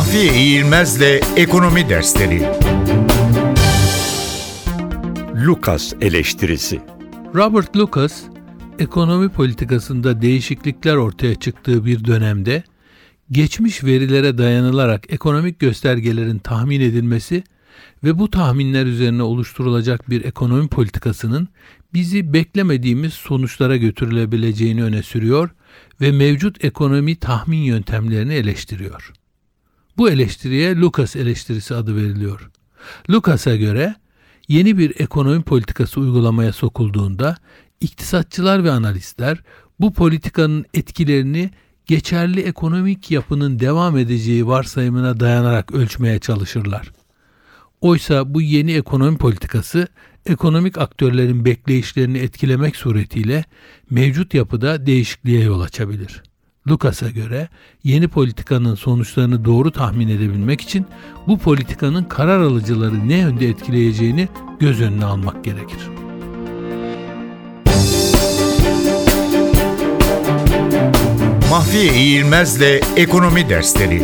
Mahfiye İğilmez'le Ekonomi Dersleri Lucas eleştirisi. Robert Lucas, ekonomi politikasında değişiklikler ortaya çıktığı bir dönemde geçmiş verilere dayanılarak ekonomik göstergelerin tahmin edilmesi ve bu tahminler üzerine oluşturulacak bir ekonomi politikasının bizi beklemediğimiz sonuçlara götürülebileceğini öne sürüyor ve mevcut ekonomi tahmin yöntemlerini eleştiriyor. Bu eleştiriye Lucas eleştirisi adı veriliyor. Lucas'a göre yeni bir ekonomi politikası uygulamaya sokulduğunda iktisatçılar ve analistler bu politikanın etkilerini geçerli ekonomik yapının devam edeceği varsayımına dayanarak ölçmeye çalışırlar. Oysa bu yeni ekonomi politikası ekonomik aktörlerin bekleyişlerini etkilemek suretiyle mevcut yapıda değişikliğe yol açabilir. Lucas'a göre yeni politikanın sonuçlarını doğru tahmin edebilmek için bu politikanın karar alıcıları ne yönde etkileyeceğini göz önüne almak gerekir. Mahfiye İğilmez'le Ekonomi Dersleri